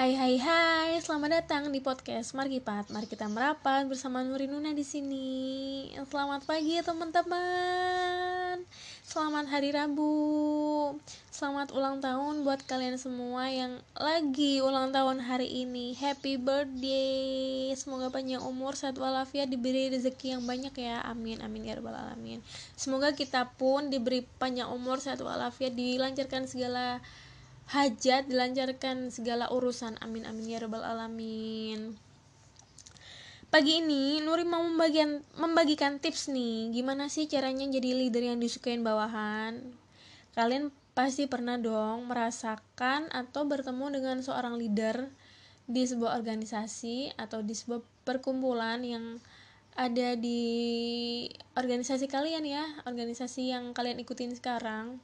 Hai hai hai, selamat datang di podcast Markipat. Mari kita merapat bersama Nuri Nuna di sini. Selamat pagi teman-teman. Selamat hari Rabu. Selamat ulang tahun buat kalian semua yang lagi ulang tahun hari ini. Happy birthday. Semoga panjang umur, sehat walafiat, diberi rezeki yang banyak ya. Amin amin ya rabbal alamin. Semoga kita pun diberi panjang umur, sehat walafiat, dilancarkan segala hajat dilancarkan segala urusan. Amin amin ya rabbal alamin. Pagi ini Nuri mau membagian, membagikan tips nih. Gimana sih caranya jadi leader yang disukain bawahan? Kalian pasti pernah dong merasakan atau bertemu dengan seorang leader di sebuah organisasi atau di sebuah perkumpulan yang ada di organisasi kalian ya organisasi yang kalian ikutin sekarang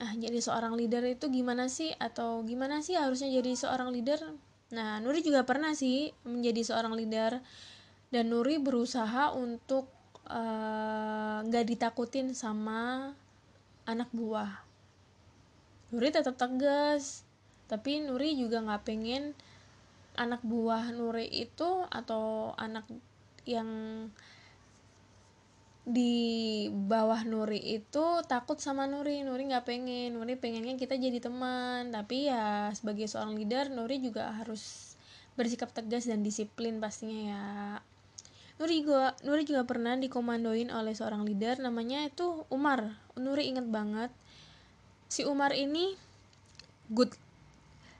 ah jadi seorang leader itu gimana sih? Atau gimana sih harusnya jadi seorang leader? Nah Nuri juga pernah sih menjadi seorang leader. Dan Nuri berusaha untuk eh, nggak uh, ditakutin sama anak buah. Nuri tetap tegas tapi Nuri juga nggak pengen anak buah Nuri itu atau anak yang di bawah Nuri itu takut sama Nuri. Nuri nggak pengen. Nuri pengennya kita jadi teman. Tapi ya sebagai seorang leader Nuri juga harus bersikap tegas dan disiplin pastinya ya. Nuri juga Nuri juga pernah dikomandoin oleh seorang leader namanya itu Umar. Nuri inget banget. Si Umar ini good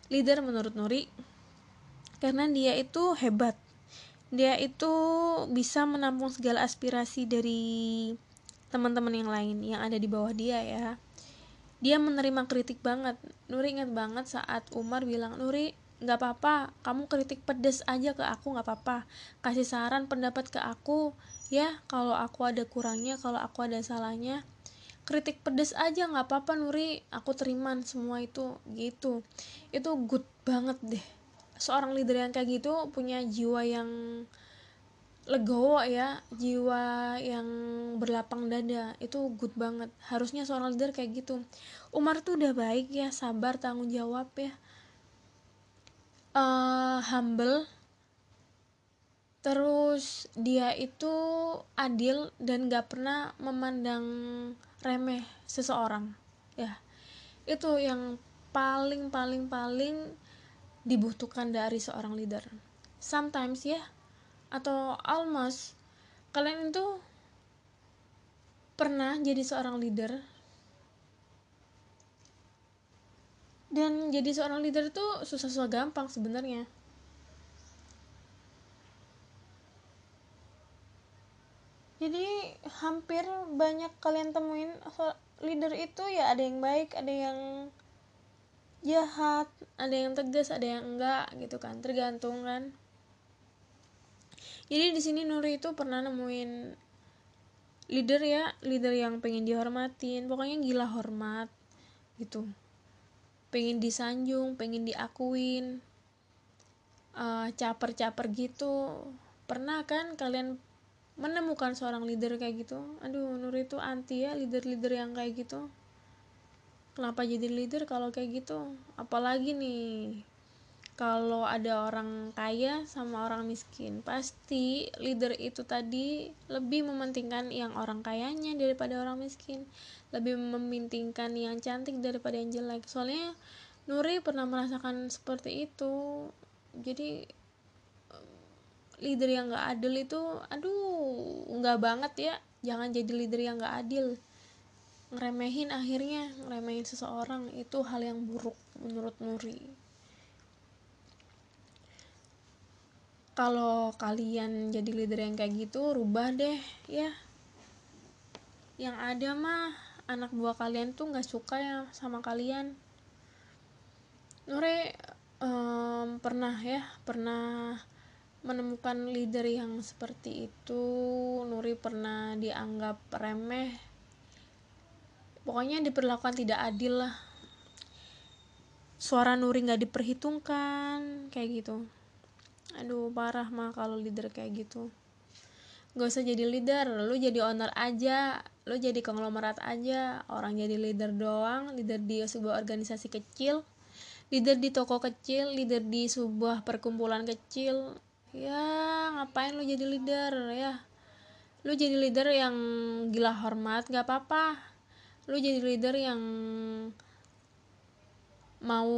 leader menurut Nuri. Karena dia itu hebat dia itu bisa menampung segala aspirasi dari teman-teman yang lain yang ada di bawah dia ya. Dia menerima kritik banget. Nuri ingat banget saat Umar bilang Nuri nggak apa-apa kamu kritik pedes aja ke aku nggak apa-apa. Kasih saran pendapat ke aku ya. Kalau aku ada kurangnya kalau aku ada salahnya kritik pedes aja nggak apa-apa Nuri. Aku terima semua itu gitu. Itu good banget deh seorang leader yang kayak gitu punya jiwa yang legowo ya jiwa yang berlapang dada itu good banget. Harusnya seorang leader kayak gitu. Umar tuh udah baik ya sabar tanggung jawab ya. Uh, humble. Terus dia itu adil dan gak pernah memandang remeh seseorang ya. Itu yang paling paling paling dibutuhkan dari seorang leader. Sometimes ya atau almost kalian itu pernah jadi seorang leader. Dan jadi seorang leader itu susah-susah gampang sebenarnya. Jadi hampir banyak kalian temuin leader itu ya ada yang baik ada yang jahat ada yang tegas ada yang enggak gitu kan. Tergantung kan. Jadi di sini Nuri itu pernah nemuin leader ya leader yang pengen dihormatin. Pokoknya gila hormat gitu. Pengen disanjung pengen diakuin uh, caper-caper gitu. Pernah kan kalian menemukan seorang leader kayak gitu? Aduh Nuri itu anti ya leader-leader yang kayak gitu kenapa jadi leader kalau kayak gitu? Apalagi nih kalau ada orang kaya sama orang miskin pasti leader itu tadi lebih mementingkan yang orang kayanya daripada orang miskin. Lebih mementingkan yang cantik daripada yang jelek. Soalnya Nuri pernah merasakan seperti itu. Jadi leader yang gak adil itu aduh nggak banget ya. Jangan jadi leader yang gak adil ngeremehin akhirnya ngeremehin seseorang itu hal yang buruk menurut Nuri. Kalau kalian jadi leader yang kayak gitu rubah deh ya. Yang ada mah anak buah kalian tuh nggak suka ya sama kalian. Nuri um, pernah ya pernah menemukan leader yang seperti itu. Nuri pernah dianggap remeh pokoknya diperlakukan tidak adil lah. Suara Nuri nggak diperhitungkan kayak gitu. Aduh parah mah kalau leader kayak gitu. Gak usah jadi leader lu jadi owner aja lu jadi konglomerat aja. Orang jadi leader doang leader di sebuah organisasi kecil leader di toko kecil leader di sebuah perkumpulan kecil. Ya ngapain lu jadi leader ya? Lu jadi leader yang gila hormat gak apa-apa lu jadi leader yang mau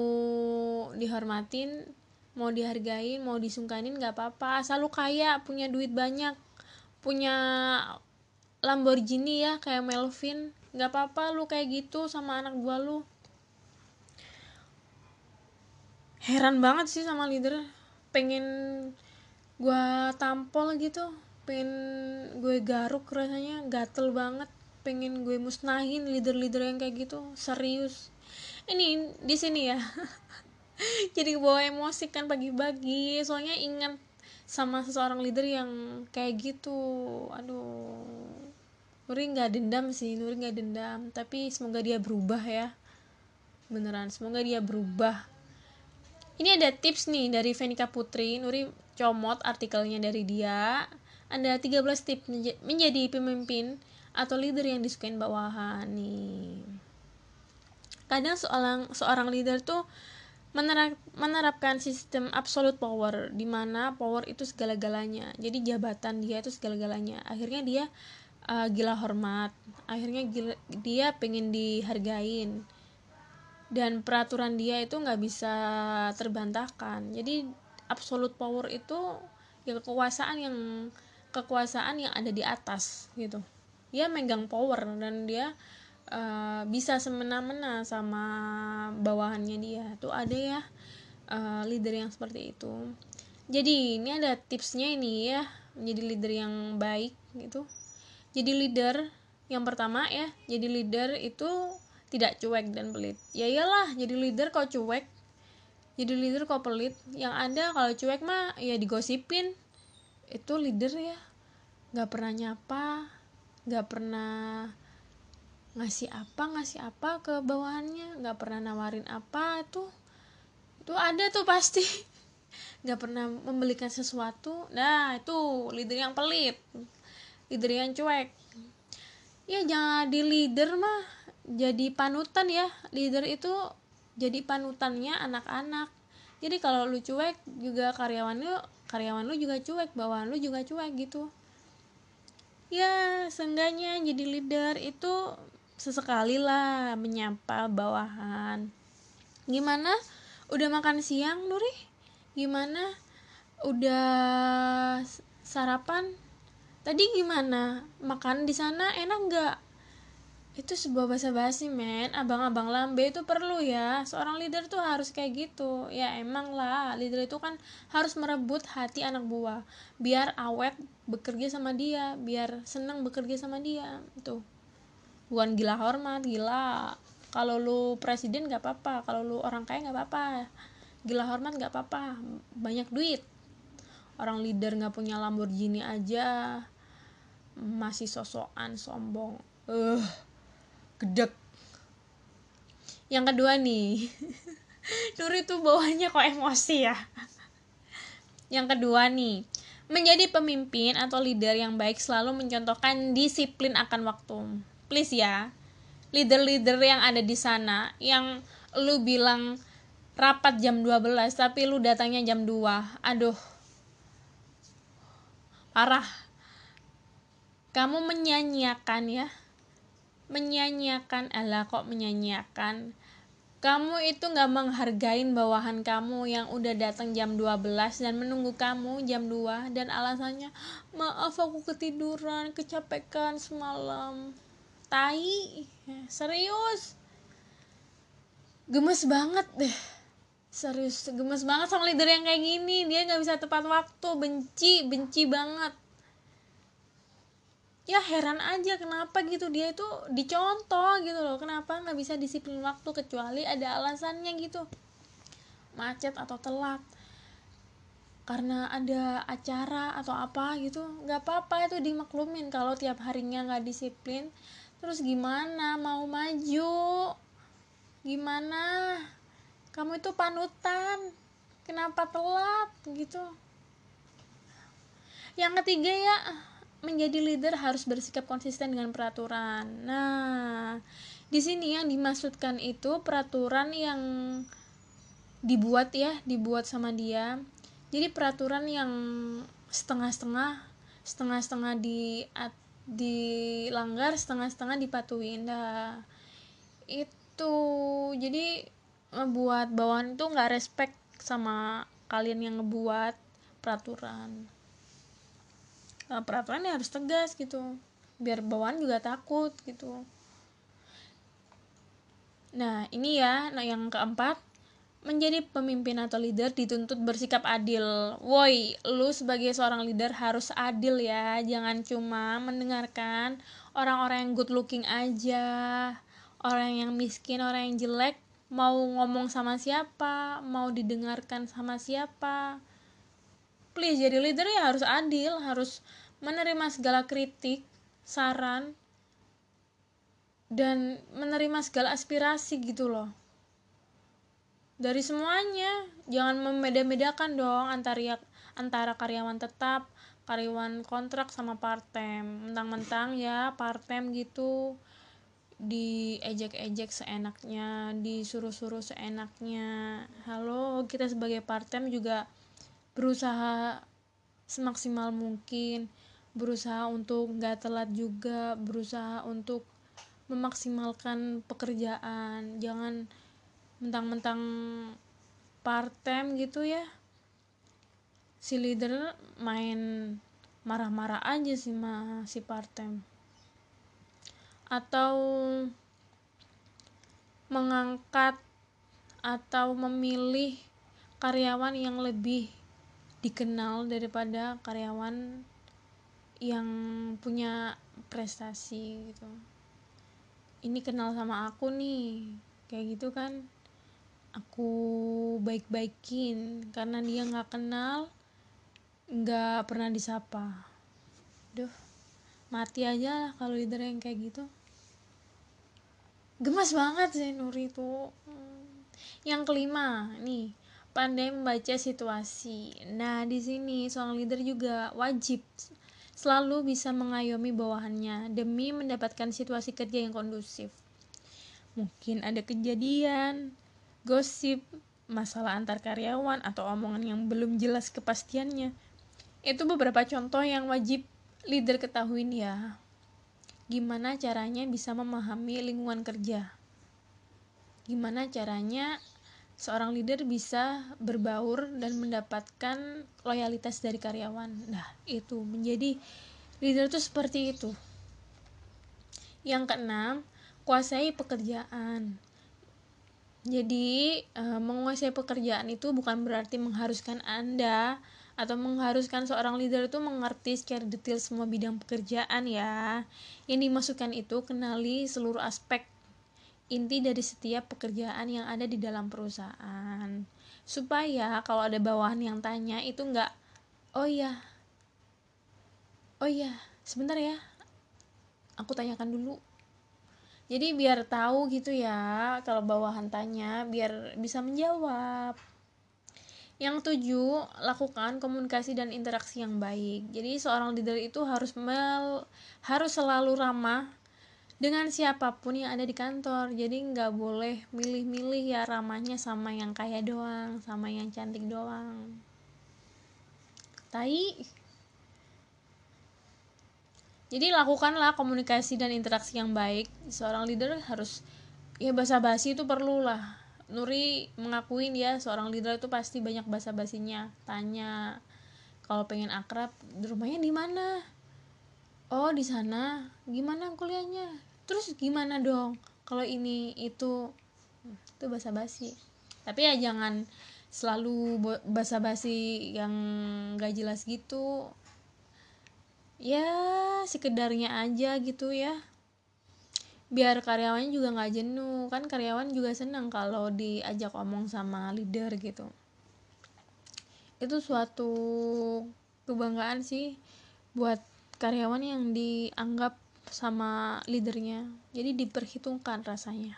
dihormatin mau dihargain mau disungkanin gak apa-apa. Asal lu kaya punya duit banyak punya Lamborghini ya kayak Melvin. Nggak apa-apa lu kayak gitu sama anak gua lu. Heran banget sih sama leader. Pengen gua tampol gitu. Pengen gue garuk rasanya gatel banget pengen gue musnahin leader-leader yang kayak gitu serius. Ini di sini ya. Jadi bawa emosi kan pagi-pagi soalnya ingat sama seseorang leader yang kayak gitu. Aduh Nuri nggak dendam sih Nuri nggak dendam. Tapi semoga dia berubah ya. Beneran semoga dia berubah. Ini ada tips nih dari Venika Putri. Nuri comot artikelnya dari dia. Ada 13 tips menjadi pemimpin atau leader yang disukain bawahan nih. Kadang seorang seorang leader tuh menerap, menerapkan sistem absolute power di mana power itu segala-galanya. Jadi jabatan dia itu segala-galanya. Akhirnya dia uh, gila hormat. Akhirnya gila, dia pengen dihargain. Dan peraturan dia itu nggak bisa terbantahkan. Jadi absolute power itu ya kekuasaan yang kekuasaan yang ada di atas gitu dia megang power dan dia uh, bisa semena-mena sama bawahannya dia. Tuh ada ya uh, leader yang seperti itu. Jadi ini ada tipsnya ini ya menjadi leader yang baik gitu. Jadi leader yang pertama ya jadi leader itu tidak cuek dan pelit. Ya iyalah jadi leader kok cuek. Jadi leader kok pelit. Yang ada kalau cuek mah ya digosipin. Itu leader ya nggak pernah nyapa nggak pernah ngasih apa ngasih apa ke bawahannya nggak pernah nawarin apa itu itu ada tuh pasti. Nggak pernah membelikan sesuatu nah itu leader yang pelit leader yang cuek. Ya jangan di leader mah jadi panutan ya. Leader itu jadi panutannya anak-anak. Jadi kalau lu cuek juga karyawan lu karyawan lu juga cuek bawahan lu juga cuek gitu ya seenggaknya jadi leader itu sesekali lah menyapa bawahan. Gimana? Udah makan siang Nuri? Gimana? Udah sarapan? Tadi gimana? Makan di sana enak nggak itu sebuah bahasa basi men. Abang-abang lambe itu perlu ya. Seorang leader tuh harus kayak gitu. Ya emang lah. Leader itu kan harus merebut hati anak buah. Biar awet bekerja sama dia. Biar senang bekerja sama dia. Tuh. Bukan gila hormat gila. Kalau lu presiden nggak apa-apa. Kalau lu orang kaya nggak apa-apa. Gila hormat nggak apa-apa. Banyak duit. Orang leader nggak punya Lamborghini aja. Masih sosokan sombong. Eh gedek yang kedua nih Nuri tuh bawahnya kok emosi ya? Yang kedua nih menjadi pemimpin atau leader yang baik selalu mencontohkan disiplin akan waktu. Please ya leader-leader yang ada di sana yang lu bilang rapat jam 12 tapi lu datangnya jam 2 aduh parah. Kamu menyanyiakan ya menyanyiakan Allah kok menyanyiakan? Kamu itu nggak menghargain bawahan kamu yang udah datang jam 12 dan menunggu kamu jam 2 dan alasannya maaf aku ketiduran kecapekan semalam. Tai serius. Gemes banget deh. Serius gemes banget sama leader yang kayak gini. Dia nggak bisa tepat waktu. Benci benci banget ya heran aja kenapa gitu. Dia itu dicontoh gitu loh. Kenapa nggak bisa disiplin waktu kecuali ada alasannya gitu. Macet atau telat. Karena ada acara atau apa gitu nggak apa-apa itu dimaklumin. Kalau tiap harinya nggak disiplin terus gimana? Mau maju? Gimana? Kamu itu panutan. Kenapa telat gitu? Yang ketiga ya menjadi leader harus bersikap konsisten dengan peraturan. Nah, di sini yang dimaksudkan itu peraturan yang dibuat ya dibuat sama dia. Jadi peraturan yang setengah-setengah setengah-setengah di dilanggar setengah-setengah dipatuhin. Dah itu jadi ngebuat bawahan itu nggak respect sama kalian yang ngebuat peraturan nah, peraturannya harus tegas gitu. Biar bawahan juga takut gitu. Nah ini ya nah yang keempat. Menjadi pemimpin atau leader dituntut bersikap adil. Woi, lu sebagai seorang leader harus adil ya, jangan cuma mendengarkan orang-orang yang good looking aja, orang yang miskin, orang yang jelek mau ngomong sama siapa, mau didengarkan sama siapa. Please jadi leader ya harus adil, harus menerima segala kritik, saran, dan menerima segala aspirasi gitu loh. Dari semuanya jangan membeda-bedakan dong antara antara karyawan tetap karyawan kontrak sama part time mentang-mentang ya part time gitu diejek-ejek seenaknya disuruh-suruh seenaknya. Halo kita sebagai part time juga berusaha semaksimal mungkin berusaha untuk nggak telat juga berusaha untuk memaksimalkan pekerjaan. Jangan mentang-mentang part time gitu ya. Si leader main marah-marah aja sih ma si part time atau mengangkat atau memilih karyawan yang lebih dikenal daripada karyawan yang punya prestasi gitu. Ini kenal sama aku nih. Kayak gitu kan aku baik-baikin. Karena dia nggak kenal nggak pernah disapa. Duh mati aja lah kalau leader yang kayak gitu. Gemas banget sih Nuri itu yang kelima nih pandai membaca situasi nah di sini seorang leader juga wajib selalu bisa mengayomi bawahannya demi mendapatkan situasi kerja yang kondusif mungkin ada kejadian gosip, masalah antar karyawan, atau omongan yang belum jelas kepastiannya. Itu beberapa contoh yang wajib leader ketahuin ya. Gimana caranya bisa memahami lingkungan kerja? Gimana caranya seorang leader bisa berbaur dan mendapatkan loyalitas dari karyawan? Nah, itu menjadi leader itu seperti itu. Yang keenam, kuasai pekerjaan. Jadi, e, menguasai pekerjaan itu bukan berarti mengharuskan Anda atau mengharuskan seorang leader itu mengerti secara detail semua bidang pekerjaan ya. Yang dimasukkan itu kenali seluruh aspek inti dari setiap pekerjaan yang ada di dalam perusahaan. Supaya kalau ada bawahan yang tanya itu enggak, oh iya, oh iya, sebentar ya, aku tanyakan dulu. Jadi biar tahu gitu ya kalau bawahan tanya biar bisa menjawab. Yang tujuh lakukan komunikasi dan interaksi yang baik. Jadi seorang leader itu harus mel harus selalu ramah dengan siapa pun yang ada di kantor. Jadi nggak boleh milih-milih ya ramahnya sama yang kaya doang sama yang cantik doang. Tai. Jadi lakukanlah komunikasi dan interaksi yang baik. Seorang leader harus ya basa basi itu perlu lah Nuri mengakuin ya seorang leader itu pasti banyak basa basinya tanya kalau pengen akrab rumahnya di mana oh di sana? Gimana kuliahnya? Terus gimana dong kalau ini itu? Itu basa basi tapi ya jangan selalu basa basi yang gak jelas gitu. Ya sekedarnya aja gitu ya. Biar karyawannya juga nggak jenuh. Kan karyawan juga senang kalau diajak omong sama leader gitu. Itu suatu kebanggaan sih buat karyawan yang dianggap sama leadernya. Jadi diperhitungkan rasanya.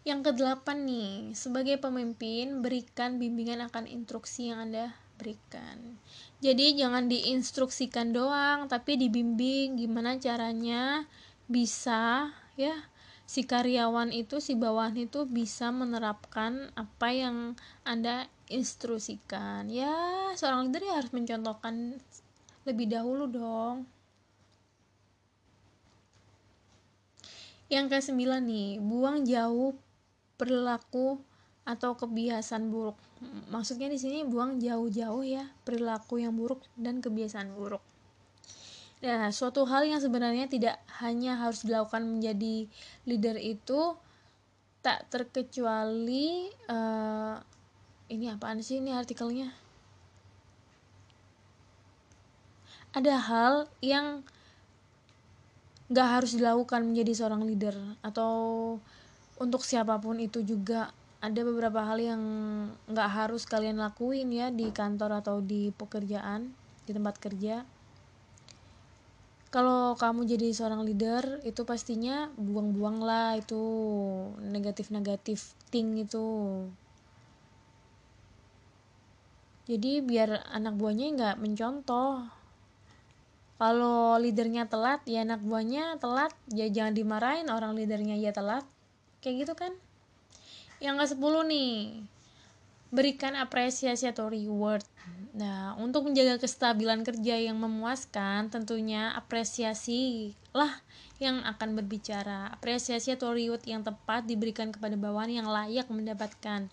Yang kedelapan nih sebagai pemimpin berikan bimbingan akan instruksi yang anda berikan. Jadi jangan diinstruksikan doang tapi dibimbing gimana caranya bisa ya si karyawan itu si bawahan itu bisa menerapkan apa yang anda instruksikan. Ya seorang leader ya harus mencontohkan lebih dahulu dong. Yang ke sembilan nih buang jauh perilaku atau kebiasaan buruk. Maksudnya di sini buang jauh-jauh ya perilaku yang buruk dan kebiasaan buruk. Nah, suatu hal yang sebenarnya tidak hanya harus dilakukan menjadi leader itu tak terkecuali uh, ini apaan sih ini artikelnya? Ada hal yang gak harus dilakukan menjadi seorang leader atau untuk siapa pun itu juga. Ada beberapa hal yang gak harus kalian lakuin ya di kantor atau di pekerjaan di tempat kerja. Kalau kamu jadi seorang leader itu pastinya buang-buang lah itu negatif-negatif thing itu. Jadi biar anak buahnya nggak mencontoh kalau leadernya telat ya anak buahnya telat ya jangan dimarahin orang leadernya ya telat kayak gitu kan yang ke 10 nih berikan apresiasi atau reward. Nah, untuk menjaga kestabilan kerja yang memuaskan, tentunya apresiasi lah yang akan berbicara. Apresiasi atau reward yang tepat diberikan kepada bawahan yang layak mendapatkan.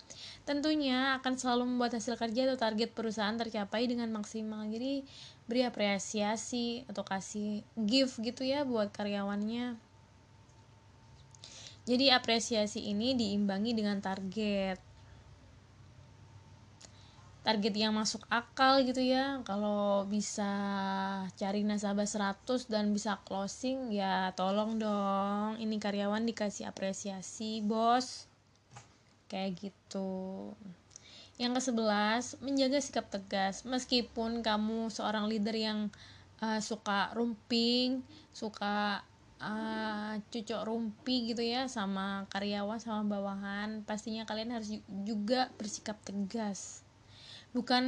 Tentunya akan selalu membuat hasil kerja atau target perusahaan tercapai dengan maksimal. Jadi, beri apresiasi atau kasih gift gitu ya buat karyawannya. Jadi apresiasi ini diimbangi dengan target target yang masuk akal gitu ya kalau bisa cari nasabah 100 dan bisa closing ya tolong dong ini karyawan dikasih apresiasi bos kayak gitu. Yang ke sebelas menjaga sikap tegas. Meskipun kamu seorang leader yang uh, suka rumping suka uh, cucok rumpi gitu ya sama karyawan sama bawahan pastinya kalian harus juga bersikap tegas. Bukan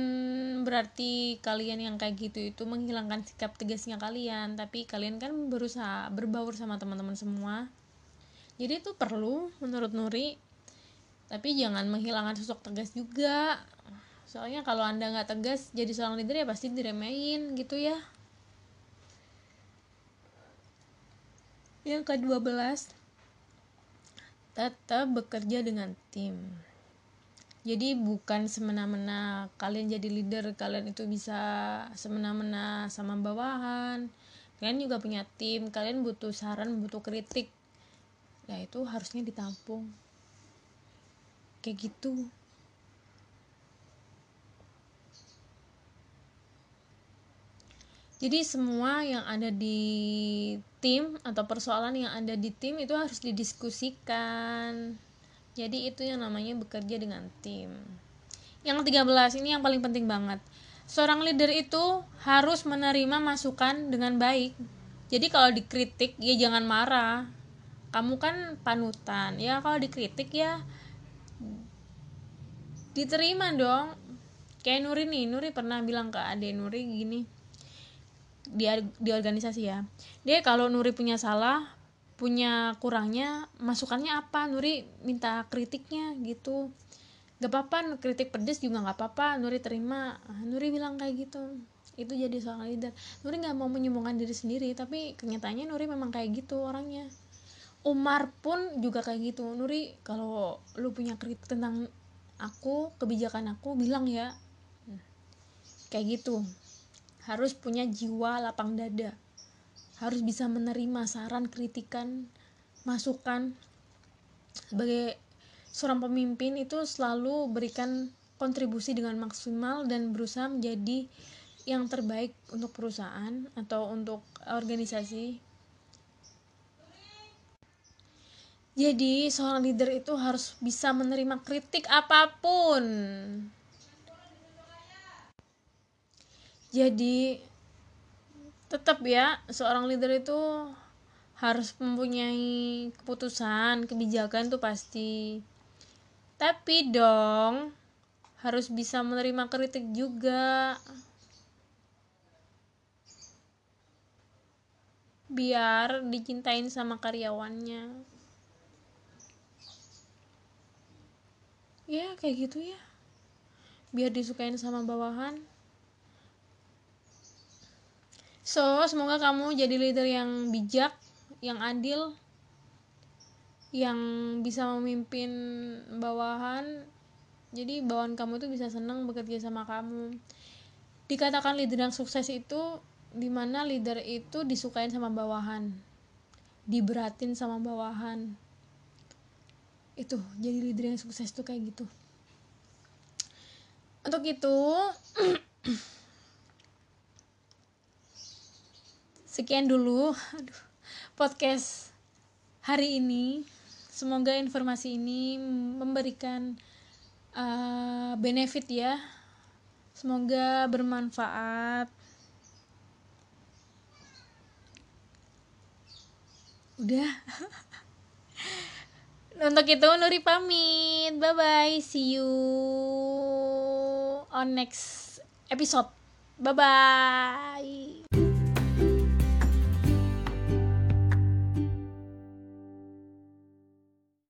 berarti kalian yang kayak gitu itu menghilangkan sikap tegasnya kalian tapi kalian kan berusaha berbaur sama teman-teman semua. Jadi itu perlu menurut Nuri tapi jangan menghilangkan sosok tegas juga. Soalnya kalau anda nggak tegas jadi seorang leader ya pasti diremehin gitu ya. Yang ke-12 tetap bekerja dengan tim. Jadi bukan semena-mena kalian jadi leader kalian itu bisa semena-mena sama bawahan. Kalian juga punya tim kalian butuh saran butuh kritik. Ya itu harusnya ditampung kayak gitu jadi semua yang ada di tim atau persoalan yang ada di tim itu harus didiskusikan jadi itu yang namanya bekerja dengan tim. Yang 13 ini yang paling penting banget. Seorang leader itu harus menerima masukan dengan baik. Jadi kalau dikritik ya jangan marah. Kamu kan panutan. Ya kalau dikritik ya diterima dong. Kayak Nuri nih, Nuri pernah bilang ke Ade Nuri gini. Di di organisasi ya. Dia kalau Nuri punya salah, punya kurangnya masukannya apa? Nuri minta kritiknya gitu. Gak apa-apa kritik pedes juga gak apa-apa Nuri terima. Nuri bilang kayak gitu. Itu jadi seorang leader. Nuri nggak mau menyombongkan diri sendiri tapi kenyataannya Nuri memang kayak gitu orangnya. Umar pun juga kayak gitu. Nuri kalau lu punya kritik tentang aku kebijakan aku bilang ya kayak gitu. Harus punya jiwa lapang dada. Harus bisa menerima saran kritikan masukan. Sebagai seorang pemimpin itu selalu berikan kontribusi dengan maksimal dan berusaha menjadi yang terbaik untuk perusahaan atau untuk organisasi jadi seorang leader itu harus bisa menerima kritik apa pun. Jadi tetap ya seorang leader itu harus mempunyai keputusan kebijakan itu pasti. Tapi dong harus bisa menerima kritik juga. Biar dicintain sama karyawannya ya kayak gitu ya. Biar disukain sama bawahan. So semoga kamu jadi leader yang bijak yang adil yang bisa memimpin bawahan. Jadi bawahan kamu tuh bisa senang bekerja sama kamu. Dikatakan leader yang sukses itu di mana leader itu disukain sama bawahan. Diberatin sama bawahan itu jadi leader yang sukses tuh kayak gitu. Untuk itu sekian dulu aduh podcast hari ini. Semoga informasi ini memberikan uh, benefit ya. Semoga bermanfaat. Udah untuk itu Nuri pamit. Bye bye see you on next episode. Bye bye